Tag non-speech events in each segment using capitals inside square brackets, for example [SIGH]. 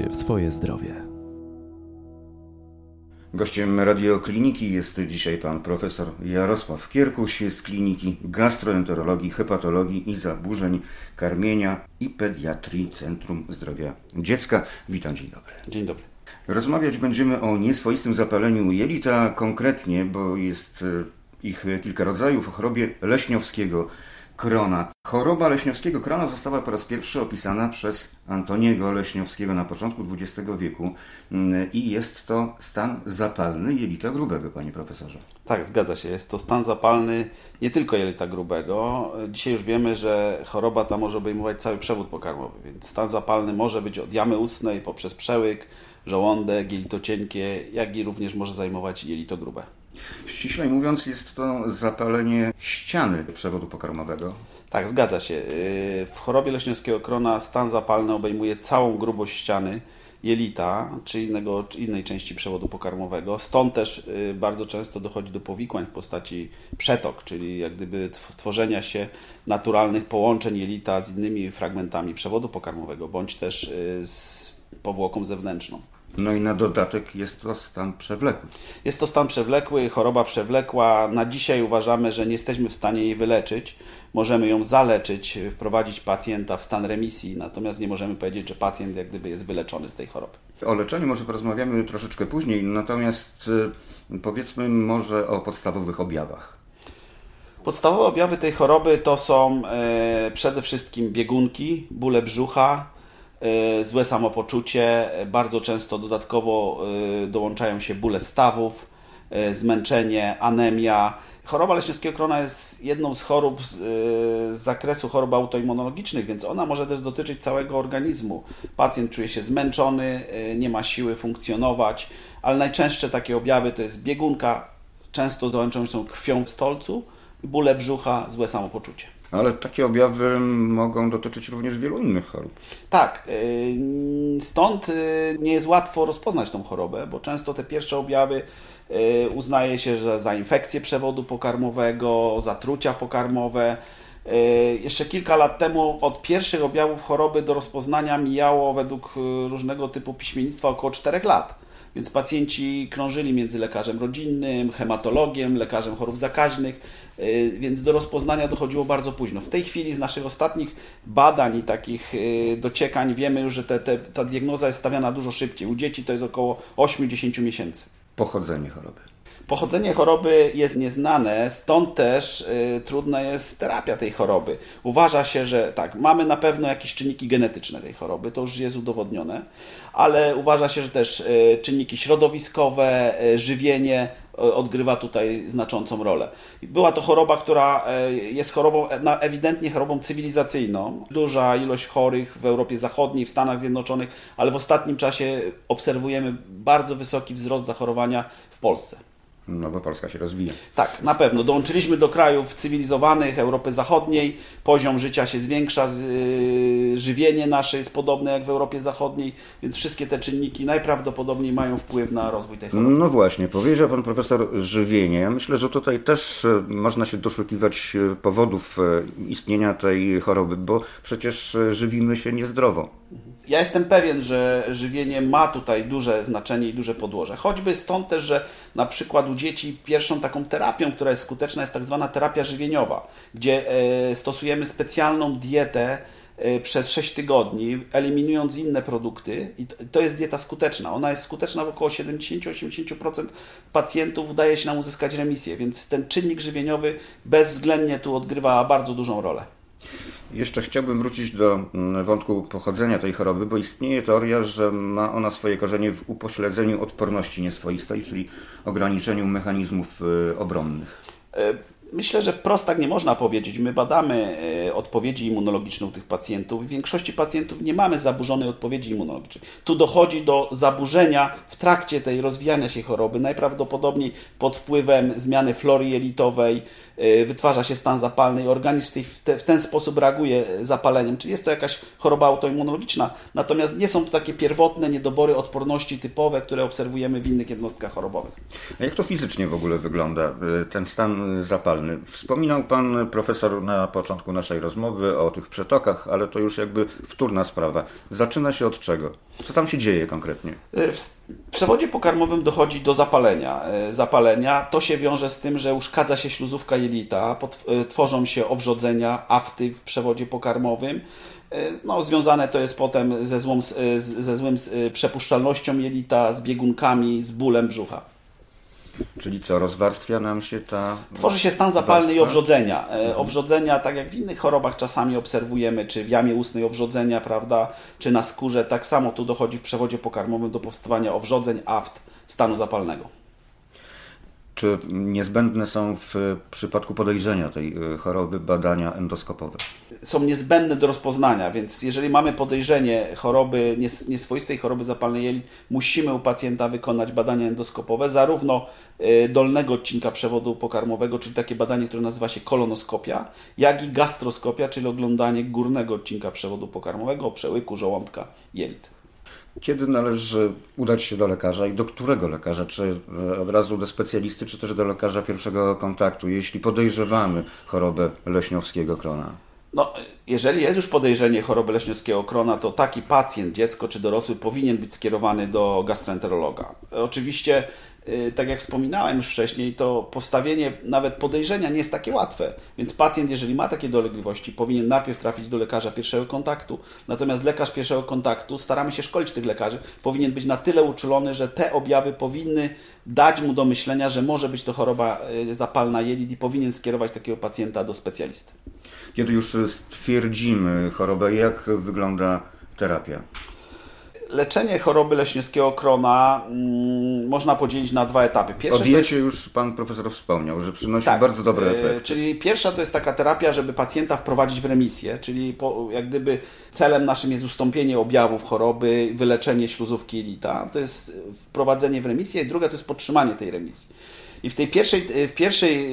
się w swoje zdrowie. Gościem radiokliniki jest dzisiaj pan profesor Jarosław Kierkuś z kliniki gastroenterologii, hepatologii i zaburzeń karmienia i pediatrii Centrum Zdrowia Dziecka. Witam, dzień dobry. Dzień dobry. Rozmawiać będziemy o nieswoistym zapaleniu jelita konkretnie, bo jest e, ich kilka rodzajów, o chorobie leśniowskiego krona. Choroba leśniowskiego krona została po raz pierwszy opisana przez Antoniego Leśniowskiego na początku XX wieku mm, i jest to stan zapalny jelita grubego, panie profesorze. Tak, zgadza się. Jest to stan zapalny nie tylko jelita grubego. Dzisiaj już wiemy, że choroba ta może obejmować cały przewód pokarmowy, więc stan zapalny może być od jamy ustnej poprzez przełyk, żołądek, jelito cienkie, jak i również może zajmować jelito grube. Ściślej mówiąc, jest to zapalenie ściany przewodu pokarmowego. Tak, zgadza się. Y, w chorobie leśniowskiego krona stan zapalny obejmuje całą grubość ściany jelita czy innego, innej części przewodu pokarmowego. Stąd też y, bardzo często dochodzi do powikłań w postaci przetok, czyli jak gdyby tworzenia się naturalnych połączeń jelita z innymi fragmentami przewodu pokarmowego, bądź też y, z powłoką zewnętrzną. No i na dodatek jest to stan przewlekły. Jest to stan przewlekły, choroba przewlekła. Na dzisiaj uważamy, że nie jesteśmy w stanie jej wyleczyć. Możemy ją zaleczyć, wprowadzić pacjenta w stan remisji, natomiast nie możemy powiedzieć, że pacjent jak gdyby jest wyleczony z tej choroby. O leczeniu może porozmawiamy troszeczkę później, natomiast y, powiedzmy może o podstawowych objawach. Podstawowe objawy tej choroby to są e, przede wszystkim biegunki, bóle brzucha, złe samopoczucie, e, bardzo często dodatkowo e, dołączają się bóle stawów, zmęczenie, anemia. Choroba leśniowskiego krona jest jedną z chorób z, z zakresu chorób autoimmunologicznych, więc ona może też dotyczyć całego organizmu. Pacjent czuje się zmęczony, nie ma siły funkcjonować, ale najczęstsze takie objawy to jest biegunka, często dołączą się krwią w stolcu, bóle brzucha, złe samopoczucie. Ale takie objawy mogą dotyczyć również wielu innych chorób. Tak, y, stąd y, nie jest łatwo rozpoznać tą chorobę, bo często te pierwsze objawy y, uznaje się, że za infekcję przewodu pokarmowego, zatrucia pokarmowe. Jeszcze kilka lat temu od pierwszych objawów choroby do rozpoznania mijało według różnego typu piśmiennictwa około 4 lat. Więc pacjenci krążyli między lekarzem rodzinnym, hematologiem, lekarzem chorób zakaźnych, y, więc do rozpoznania dochodziło bardzo późno. W tej chwili z naszych ostatnich badań i takich y, dociekań wiemy już, że te, te, ta diagnoza jest stawiana dużo szybciej. U dzieci to jest około 8-10 miesięcy. Pochodzenie choroby. Pochodzenie choroby jest nieznane, stąd też y, trudna jest terapia tej choroby. Uważa się, że tak, mamy na pewno jakieś czynniki genetyczne tej choroby, to już jest udowodnione, ale uważa się, że też y, czynniki środowiskowe, y, żywienie odgrywa tutaj znaczącą rolę. Była to choroba, która jest chorobą, ewidentnie chorobą cywilizacyjną. Duża ilość chorych w Europie Zachodniej, w Stanach Zjednoczonych, ale w ostatnim czasie obserwujemy bardzo wysoki wzrost zachorowania w Polsce. No bo Polska się rozwija. Tak, na pewno. Dołączyliśmy do krajów cywilizowanych Europy Zachodniej, poziom życia się zwiększa, yy, żywienie nasze jest podobne jak w Europie Zachodniej, więc wszystkie te czynniki najprawdopodobniej mają wpływ na rozwój tej choroby. No właśnie, powiedział Pan Profesor żywienie. Ja myślę, że tutaj też e, można się doszukiwać e, powodów istnienia tej choroby, bo przecież żywimy się niezdrowo. Ja jestem pewien, że żywienie ma tutaj duże znaczenie i duże podłoże. Choćby stąd też, że na przykład u dzieci pierwszą taką terapią, która jest skuteczna, jest tak zwana terapia żywieniowa, gdzie e, stosujemy specjalną dietę e, przez 6 tygodni, eliminując inne produkty i to jest dieta skuteczna. Ona jest skuteczna w około 70-80% pacjentów udaje się nam uzyskać remisję, więc ten czynnik żywieniowy bezwzględnie tu odgrywa bardzo dużą rolę. Jeszcze chciałbym wrócić do mm, wątku pochodzenia tej choroby, bo istnieje teoria, że ma ona swoje korzenie w upośledzeniu odporności nieswoistej, czyli ograniczeniu mechanizmów y, obronnych. E, Myślę, że wprost tak nie można powiedzieć. My badamy e, odpowiedzi immunologiczne u tych pacjentów. W większości pacjentów nie mamy zaburzonej odpowiedzi immunologicznej. Tu dochodzi do zaburzenia w trakcie tej rozwijania się choroby. Najprawdopodobniej pod wpływem zmiany flory jelitowej e, wytwarza się stan zapalny i organizm w, ten sposób reaguje zapaleniem. Czyli jest to jakaś choroba autoimmunologiczna. Natomiast nie są to takie pierwotne niedobory odporności typowe, które obserwujemy w innych jednostkach chorobowych. A jak to fizycznie w ogóle wygląda, e, ten stan zapalny? Zapalny. Wspominał pan profesor na początku naszej rozmowy o tych przetokach, ale to już jakby wtórna sprawa. Zaczyna się od czego? Co tam się dzieje konkretnie? W przewodzie pokarmowym dochodzi do zapalenia. Zapalenia to się wiąże z tym, że uszkadza się śluzówka jelita, tworzą się owrzodzenia, afty w przewodzie pokarmowym. No, związane to jest potem ze, złą, ze złym przepuszczalnością jelita, z biegunkami, z bólem brzucha. Czyli co, rozwarstwia nam się ta. Tworzy się stan zapalny warstwa? i owrzodzenia. E, mhm. Owrzodzenia, tak jak w innych chorobach czasami obserwujemy, czy w jamie ustnej owrzodzenia, prawda, czy na skórze, tak samo tu dochodzi w przewodzie pokarmowym do powstawania owrzodzeń, aft, stanu zapalnego. Czy niezbędne są w przypadku podejrzenia tej y, choroby badania endoskopowe? Są niezbędne do rozpoznania, więc jeżeli mamy podejrzenie choroby, nieswoistej choroby zapalnej jelit, musimy u pacjenta wykonać badania endoskopowe, zarówno y, dolnego odcinka przewodu pokarmowego, czyli takie badanie, które nazywa się kolonoskopia, jak i gastroskopia, czyli oglądanie górnego odcinka przewodu pokarmowego, przełyku żołądka jelit. Kiedy należy udać się do lekarza i do którego lekarza? Czy e, od razu do specjalisty, czy też do lekarza pierwszego kontaktu, jeśli podejrzewamy chorobę leśniowskiego krona? No, jeżeli jest już podejrzenie choroby leśniowskiego krona, to taki pacjent, dziecko czy dorosły powinien być skierowany do gastroenterologa. Oczywiście tak jak wspominałem już wcześniej, to powstawienie nawet podejrzenia nie jest takie łatwe. Więc pacjent, jeżeli ma takie dolegliwości, powinien najpierw trafić do lekarza pierwszego kontaktu. Natomiast lekarz pierwszego kontaktu, staramy się szkolić tych lekarzy, powinien być na tyle uczulony, że te objawy powinny dać mu do myślenia, że może być to choroba y, zapalna jelit i powinien skierować takiego pacjenta do specjalisty. Kiedy już stwierdzimy chorobę, jak wygląda terapia? Leczenie choroby leśniowskiego krona mm, można podzielić na dwa etapy. Pierwsze o diecie jest... już pan profesor wspomniał, że przynosi tak, bardzo dobre e, efekty. Czyli pierwsza to jest taka terapia, żeby pacjenta wprowadzić w remisję, czyli po, jak gdyby celem naszym jest ustąpienie objawów choroby, wyleczenie śluzówki jelita. To jest wprowadzenie w remisję, i druga to jest podtrzymanie tej remisji. I w tej pierwszej, w pierwszej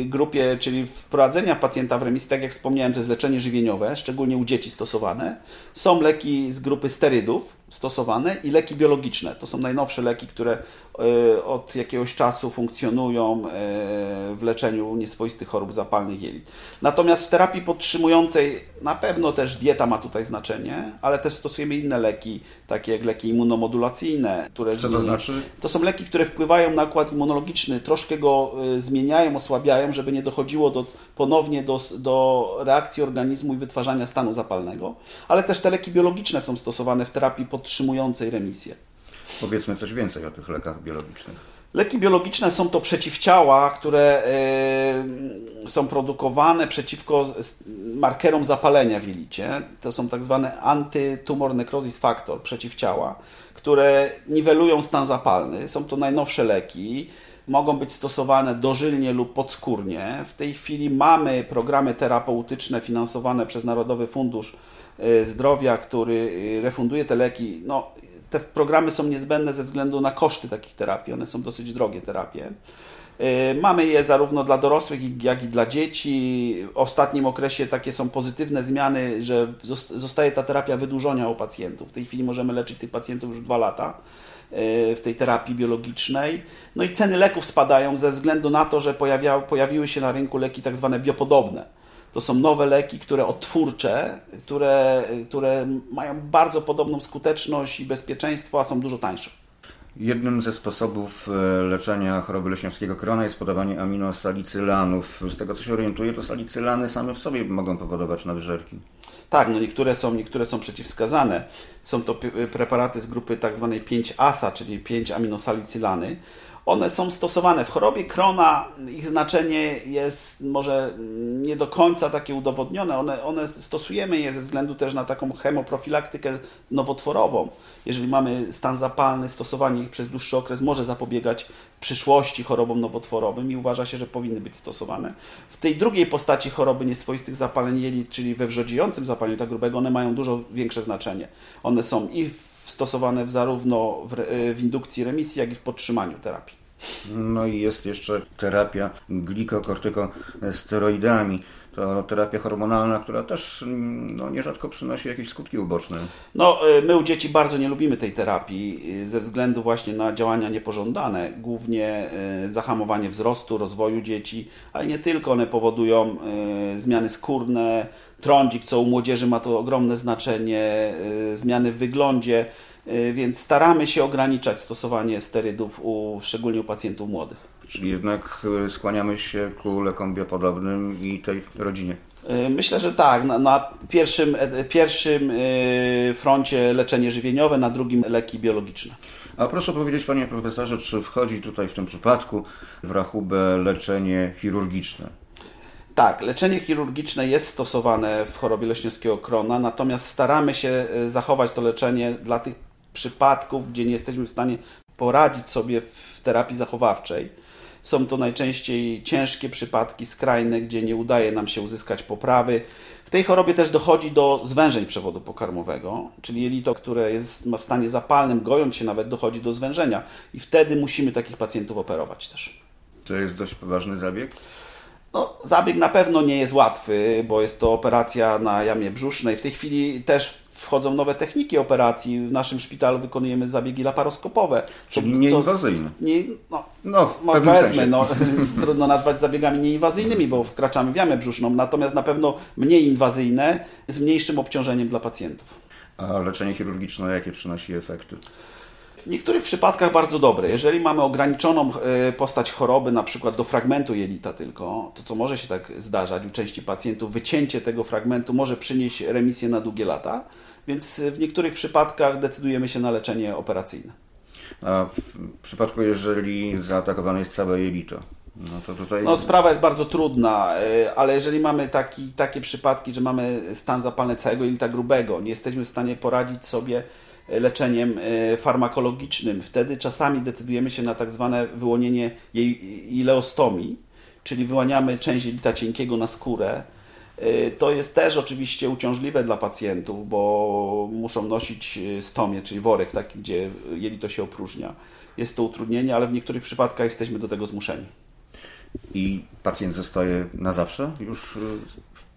y, grupie, czyli wprowadzenia pacjenta w remisji, tak jak wspomniałem, to jest leczenie żywieniowe, szczególnie u dzieci stosowane. Są leki z grupy sterydów stosowane i leki biologiczne. To są najnowsze leki, które y, od jakiegoś czasu funkcjonują y, w leczeniu nieswoistych chorób zapalnych jelit. Natomiast w terapii podtrzymującej na pewno też dieta ma tutaj znaczenie, ale też stosujemy inne leki, takie jak leki immunomodulacyjne, które... Co to znaczy? To są leki, które wpływają na układ immunologiczny, troszkę go zmieniają, osłabiają, żeby nie dochodziło do, ponownie do, do reakcji organizmu i wytwarzania stanu zapalnego, ale też te leki biologiczne są stosowane w terapii podtrzymującej remisję. Powiedzmy coś więcej o tych lekach biologicznych. Leki biologiczne są to przeciwciała, które y, są produkowane przeciwko markerom zapalenia w jelicie. To są tak zwane antytumor necrosis factor, przeciwciała, które niwelują stan zapalny. Są to najnowsze leki mogą być stosowane dożylnie lub podskórnie. W tej chwili mamy programy terapeutyczne finansowane przez Narodowy Fundusz e, Zdrowia, który e, refunduje te leki. No, te programy są niezbędne ze względu na koszty takich terapii. One są dosyć drogie terapie. E, mamy je zarówno dla dorosłych, jak i dla dzieci. W ostatnim okresie takie są pozytywne zmiany, że zostaje ta terapia wydłużona u pacjentów. W tej chwili możemy leczyć tych pacjentów już dwa lata. E, w tej terapii biologicznej. No i ceny leków spadają ze względu na to, że pojawia, pojawiły się na rynku leki tak zwane biopodobne. To są nowe leki, które odtwórcze, które, które mają bardzo podobną skuteczność i bezpieczeństwo, a są dużo tańsze. Jednym ze sposobów e, leczenia choroby leśniowskiego krona jest podawanie aminosalicylanów. Z tego co się orientuję, to salicylany same w sobie mogą powodować nadżerki. Tak, no niektóre są, niektóre są przeciwwskazane. Są to preparaty z grupy tak zwanej 5-ASA, czyli 5-aminosalicylany. One są stosowane w chorobie Krona, ich znaczenie jest może nie do końca takie udowodnione. One, one stosujemy je ze względu też na taką chemoprofilaktykę nowotworową. Jeżeli mamy stan zapalny, stosowanie ich przez dłuższy okres może zapobiegać przyszłości chorobom nowotworowym i uważa się, że powinny być stosowane. W tej drugiej postaci choroby nieswoistych zapaleń jelit, czyli we wrzodziejącym zapaleniu tak grubego, one mają dużo większe znaczenie. One są i stosowane w zarówno w, w indukcji remisji, jak i w podtrzymaniu terapii. No i jest jeszcze terapia glikokortykosteroidami to terapia hormonalna, która też no, nierzadko przynosi jakieś skutki uboczne. No, y, my u dzieci bardzo nie lubimy tej terapii y, ze względu właśnie na działania niepożądane, głównie y, zahamowanie wzrostu, rozwoju dzieci, ale nie tylko, one powodują zmiany skórne, trądzik, co u młodzieży ma to ogromne znaczenie, zmiany w wyglądzie, więc staramy się ograniczać stosowanie sterydów, u, szczególnie u pacjentów młodych. Czyli jednak e, skłaniamy się ku lekom biopodobnym i tej rodzinie. E, myślę, że tak. Na, na pierwszym, e, pierwszym froncie leczenie żywieniowe, na drugim leki biologiczne. A proszę powiedzieć, panie profesorze, czy wchodzi tutaj w tym przypadku w rachubę leczenie chirurgiczne? Tak, leczenie chirurgiczne jest stosowane w chorobie leśniowskiego krona, natomiast staramy się zachować to leczenie dla tych przypadków, gdzie nie jesteśmy w stanie poradzić sobie w terapii zachowawczej są to najczęściej ciężkie przypadki, skrajne, gdzie nie udaje nam się uzyskać poprawy. W tej chorobie też dochodzi do zwężeń przewodu pokarmowego, czyli jelito, które jest w stanie zapalnym, gojąc się nawet, dochodzi do zwężenia i wtedy musimy takich pacjentów operować też. To jest dość poważny zabieg? No, zabieg na pewno nie jest łatwy, bo jest to operacja na jamie brzusznej. W tej chwili też wchodzą nowe techniki operacji. W naszym szpitalu wykonujemy zabiegi laparoskopowe. Czyli co, nieinwazyjne. Nie, no, no, w no, powiedzmy, no, [LAUGHS] trudno nazwać zabiegami nieinwazyjnymi, bo wkraczamy w jamę brzuszną, natomiast na pewno mniej inwazyjne, z mniejszym obciążeniem dla pacjentów. A leczenie chirurgiczne jakie przynosi efekty? W niektórych przypadkach bardzo dobre. Jeżeli mamy ograniczoną e, postać choroby, na przykład do fragmentu jelita tylko, to co może się tak zdarzać u części pacjentów, wycięcie tego fragmentu może przynieść remisję na długie lata, więc w niektórych przypadkach decydujemy się na leczenie operacyjne. A w przypadku, jeżeli zaatakowane jest całe jelito, no to tutaj... No, sprawa jest bardzo trudna, e, ale jeżeli mamy taki, takie przypadki, że mamy stan zapalny całego jelita grubego, nie jesteśmy w stanie poradzić sobie leczeniem e, farmakologicznym. Wtedy czasami decydujemy się na tak zwane wyłonienie ileostomii, czyli wyłaniamy część jelita cienkiego na skórę. E, to jest też oczywiście uciążliwe dla pacjentów, bo muszą nosić e, stomię, czyli worek taki, gdzie jelito się opróżnia. Jest to utrudnienie, ale w niektórych przypadkach jesteśmy do tego zmuszeni. I pacjent zostaje na zawsze już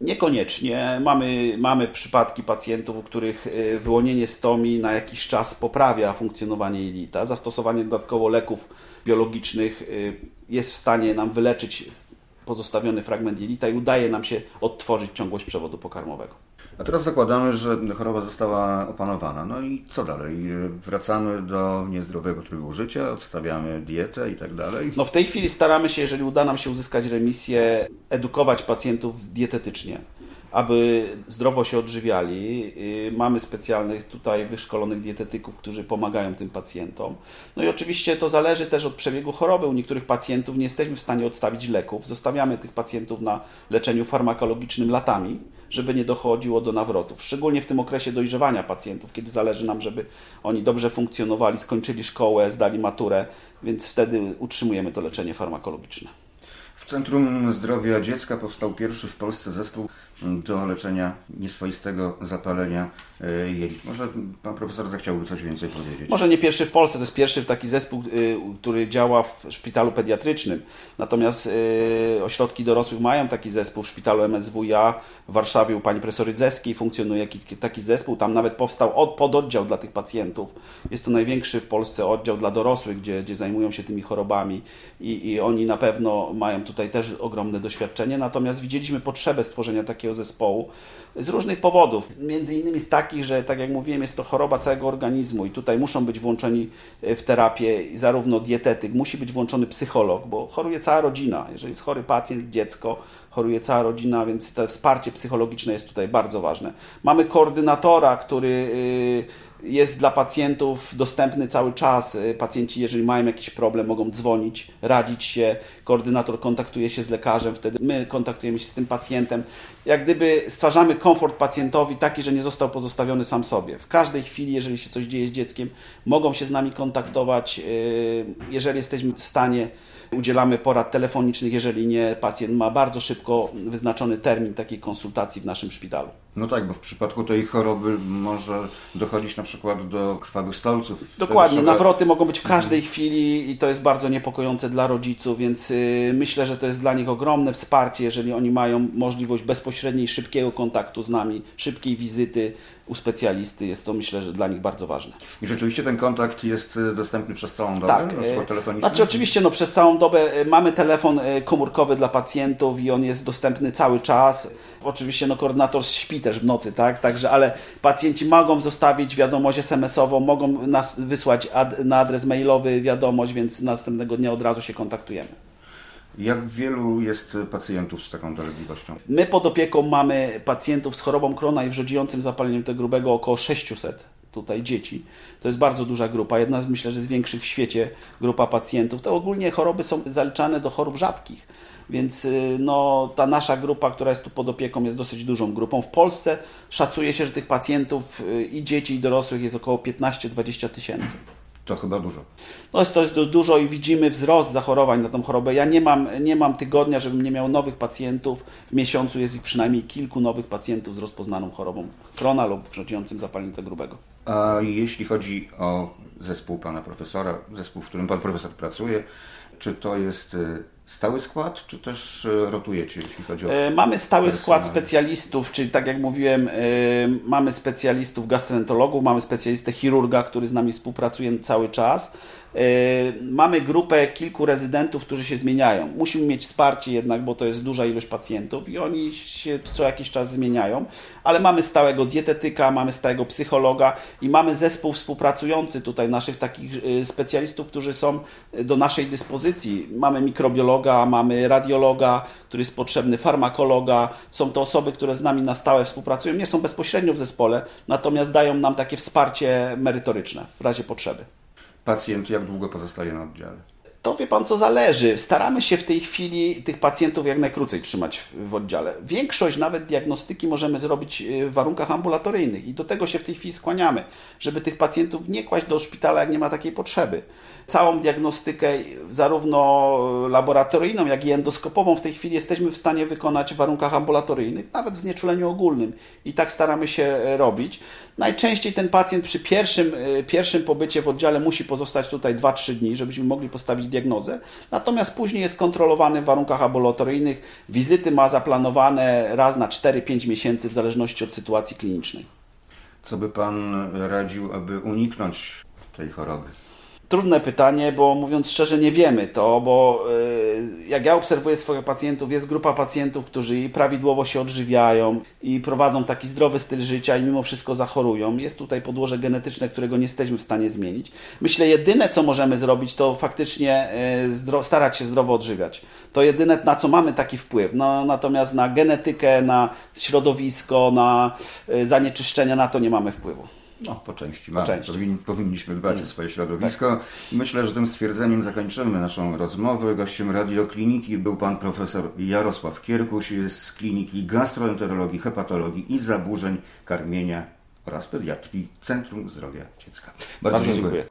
Niekoniecznie. Mamy, mamy przypadki pacjentów, u których y, wyłonienie stomii na jakiś czas poprawia funkcjonowanie jelita. Zastosowanie dodatkowo leków biologicznych y, jest w stanie nam wyleczyć pozostawiony fragment jelita i udaje nam się odtworzyć ciągłość przewodu pokarmowego. A teraz zakładamy, że choroba została opanowana. No i co dalej? Wracamy do niezdrowego trybu życia, odstawiamy dietę i tak dalej? No w tej chwili staramy się, jeżeli uda nam się uzyskać remisję, edukować pacjentów dietetycznie aby zdrowo się odżywiali. Y, mamy specjalnych tutaj wyszkolonych dietetyków, którzy pomagają tym pacjentom. No i oczywiście to zależy też od przebiegu choroby. U niektórych pacjentów nie jesteśmy w stanie odstawić leków. Zostawiamy tych pacjentów na leczeniu farmakologicznym latami, żeby nie dochodziło do nawrotów. Szczególnie w tym okresie dojrzewania pacjentów, kiedy zależy nam, żeby oni dobrze funkcjonowali, skończyli szkołę, zdali maturę, więc wtedy utrzymujemy to leczenie farmakologiczne. W Centrum Zdrowia Dziecka powstał pierwszy w Polsce zespół do leczenia nieswoistego zapalenia e, jelit. Może pan profesor zechciałby coś więcej powiedzieć? Może nie pierwszy w Polsce, to jest pierwszy taki zespół, y, który działa w szpitalu pediatrycznym. Natomiast y, ośrodki dorosłych mają taki zespół w szpitalu MSWiA w Warszawie u pani profesor Rydzeskiej funkcjonuje taki zespół. Tam nawet powstał pododdział dla tych pacjentów. Jest to największy w Polsce oddział dla dorosłych, gdzie, gdzie zajmują się tymi chorobami i, i oni na pewno mają tutaj też ogromne doświadczenie. Natomiast widzieliśmy potrzebę stworzenia takiego zespołu z różnych powodów. Między innymi z takich, że tak jak mówiłem, jest to choroba całego organizmu i tutaj muszą być włączeni e, w terapię zarówno dietetyk, musi być włączony psycholog, bo choruje cała rodzina. Jeżeli jest chory pacjent, dziecko, choruje cała rodzina, więc to wsparcie psychologiczne jest tutaj bardzo ważne. Mamy koordynatora, który y, jest dla pacjentów dostępny cały czas. Y, pacjenci, jeżeli mają jakiś problem, mogą dzwonić, radzić się. Koordynator kontaktuje się z lekarzem, wtedy my kontaktujemy się z tym pacjentem. Jak gdyby stwarzamy komfort pacjentowi taki, że nie został pozostawiony sam sobie. W każdej chwili, jeżeli się coś dzieje z dzieckiem, mogą się z nami kontaktować. Y, jeżeli jesteśmy w stanie Udzielamy porad telefonicznych, jeżeli nie, pacjent ma bardzo szybko wyznaczony termin takiej konsultacji w naszym szpitalu. No tak, bo w przypadku tej choroby może dochodzić na przykład do krwawych stolców. Dokładnie, trzeba... nawroty mogą być w każdej mhm. chwili i to jest bardzo niepokojące dla rodziców, więc yy, myślę, że to jest dla nich ogromne wsparcie, jeżeli oni mają możliwość bezpośredniej, szybkiego kontaktu z nami, szybkiej wizyty, u specjalisty. Jest to myślę, że dla nich bardzo ważne. I rzeczywiście ten kontakt jest e, dostępny przez całą dobę, tak. na przykład e, telefonicznie? Znaczy oczywiście no, przez całą dobę e, mamy telefon komórkowy dla pacjentów i on jest dostępny cały czas. Oczywiście no, koordynator śpi też w nocy, tak? Także, ale pacjenci mogą zostawić wiadomość SMS-ową, mogą nas wysłać ad, na adres mailowy wiadomość, więc następnego dnia od razu się kontaktujemy. Jak wielu jest pacjentów z taką dolegliwością? My pod opieką mamy pacjentów z chorobą krona i wrzodziejącym zapaleniem tego grubego około 600 tutaj dzieci. To jest bardzo duża grupa, jedna z myślę, że z większych w świecie grupa pacjentów. To ogólnie choroby są zaliczane do chorób rzadkich. Więc y, no, ta nasza grupa, która jest tu pod opieką, jest dosyć dużą grupą. W Polsce szacuje się, że tych pacjentów y, i dzieci, i dorosłych jest około 15-20 tysięcy. To chyba dużo. No jest to jest dużo i widzimy wzrost zachorowań na tą chorobę. Ja nie mam, nie mam tygodnia, żebym nie miał nowych pacjentów. W miesiącu jest ich przynajmniej kilku nowych pacjentów z rozpoznaną chorobą krona lub wrzodziejącym zapaleniem grubego. A jeśli chodzi o zespół pana profesora, zespół, w którym pan profesor pracuje, czy to jest y, stały skład, czy też e, rotujecie, jeśli chodzi o. E, mamy stały skład specjalistów, czyli tak jak mówiłem, e, mamy specjalistów gastroenterologów, mamy specjalistę chirurga, który z nami współpracuje cały czas. Mamy grupę kilku rezydentów, którzy się zmieniają. Musimy mieć wsparcie jednak, bo to jest duża ilość pacjentów i oni się co jakiś czas zmieniają, ale mamy stałego dietetyka, mamy stałego psychologa i mamy zespół współpracujący tutaj naszych takich specjalistów, którzy są do naszej dyspozycji. Mamy mikrobiologa, mamy radiologa, który jest potrzebny, farmakologa. Są to osoby, które z nami na stałe współpracują. Nie są bezpośrednio w zespole, natomiast dają nam takie wsparcie merytoryczne w razie potrzeby pacjent jak długo pozostaje na oddziale? To wie pan, co zależy. Staramy się w tej chwili tych pacjentów jak najkrócej trzymać w, oddziale. Większość nawet diagnostyki możemy zrobić y, w warunkach ambulatoryjnych i do tego się w tej chwili skłaniamy, żeby tych pacjentów nie kłaść do szpitala, jak nie ma takiej potrzeby. Całą diagnostykę, zarówno laboratoryjną, jak i endoskopową, w tej chwili jesteśmy w stanie wykonać w warunkach ambulatoryjnych, nawet w znieczuleniu ogólnym. I tak staramy się e, robić. Najczęściej ten pacjent przy pierwszym, e, pierwszym pobycie w oddziale musi pozostać tutaj 2-3 dni, żebyśmy mogli postawić diagnozę. Natomiast później jest kontrolowany w warunkach ambulatoryjnych. Wizyty ma zaplanowane raz na 4-5 miesięcy w zależności od sytuacji klinicznej. Co by Pan radził, aby uniknąć tej choroby? Trudne pytanie, bo mówiąc szczerze, nie wiemy to, bo y, jak ja obserwuję swoich pacjentów, jest grupa pacjentów, którzy prawidłowo się odżywiają i prowadzą taki zdrowy styl życia i mimo wszystko zachorują. Jest tutaj podłoże genetyczne, którego nie jesteśmy w stanie zmienić. Myślę, jedyne co możemy zrobić, to faktycznie y, starać się zdrowo odżywiać. To jedyne, na co mamy taki wpływ. No, natomiast na genetykę, na środowisko, na y, zanieczyszczenia, na to nie mamy wpływu. No, po części mamy. Po części. Powin, powinniśmy dbać mm. o swoje środowisko. Tak. Myślę, że tym stwierdzeniem zakończymy naszą rozmowę. Gościem radiokliniki był pan profesor Jarosław Kierkuś z kliniki gastroenterologii, hepatologii i zaburzeń karmienia oraz pediatrii Centrum Zdrowia Dziecka. Bardzo, Bardzo dziękuję.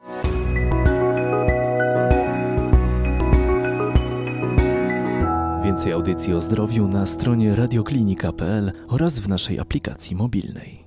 Więcej audycji o zdrowiu na stronie radioklinika.pl oraz w naszej aplikacji mobilnej.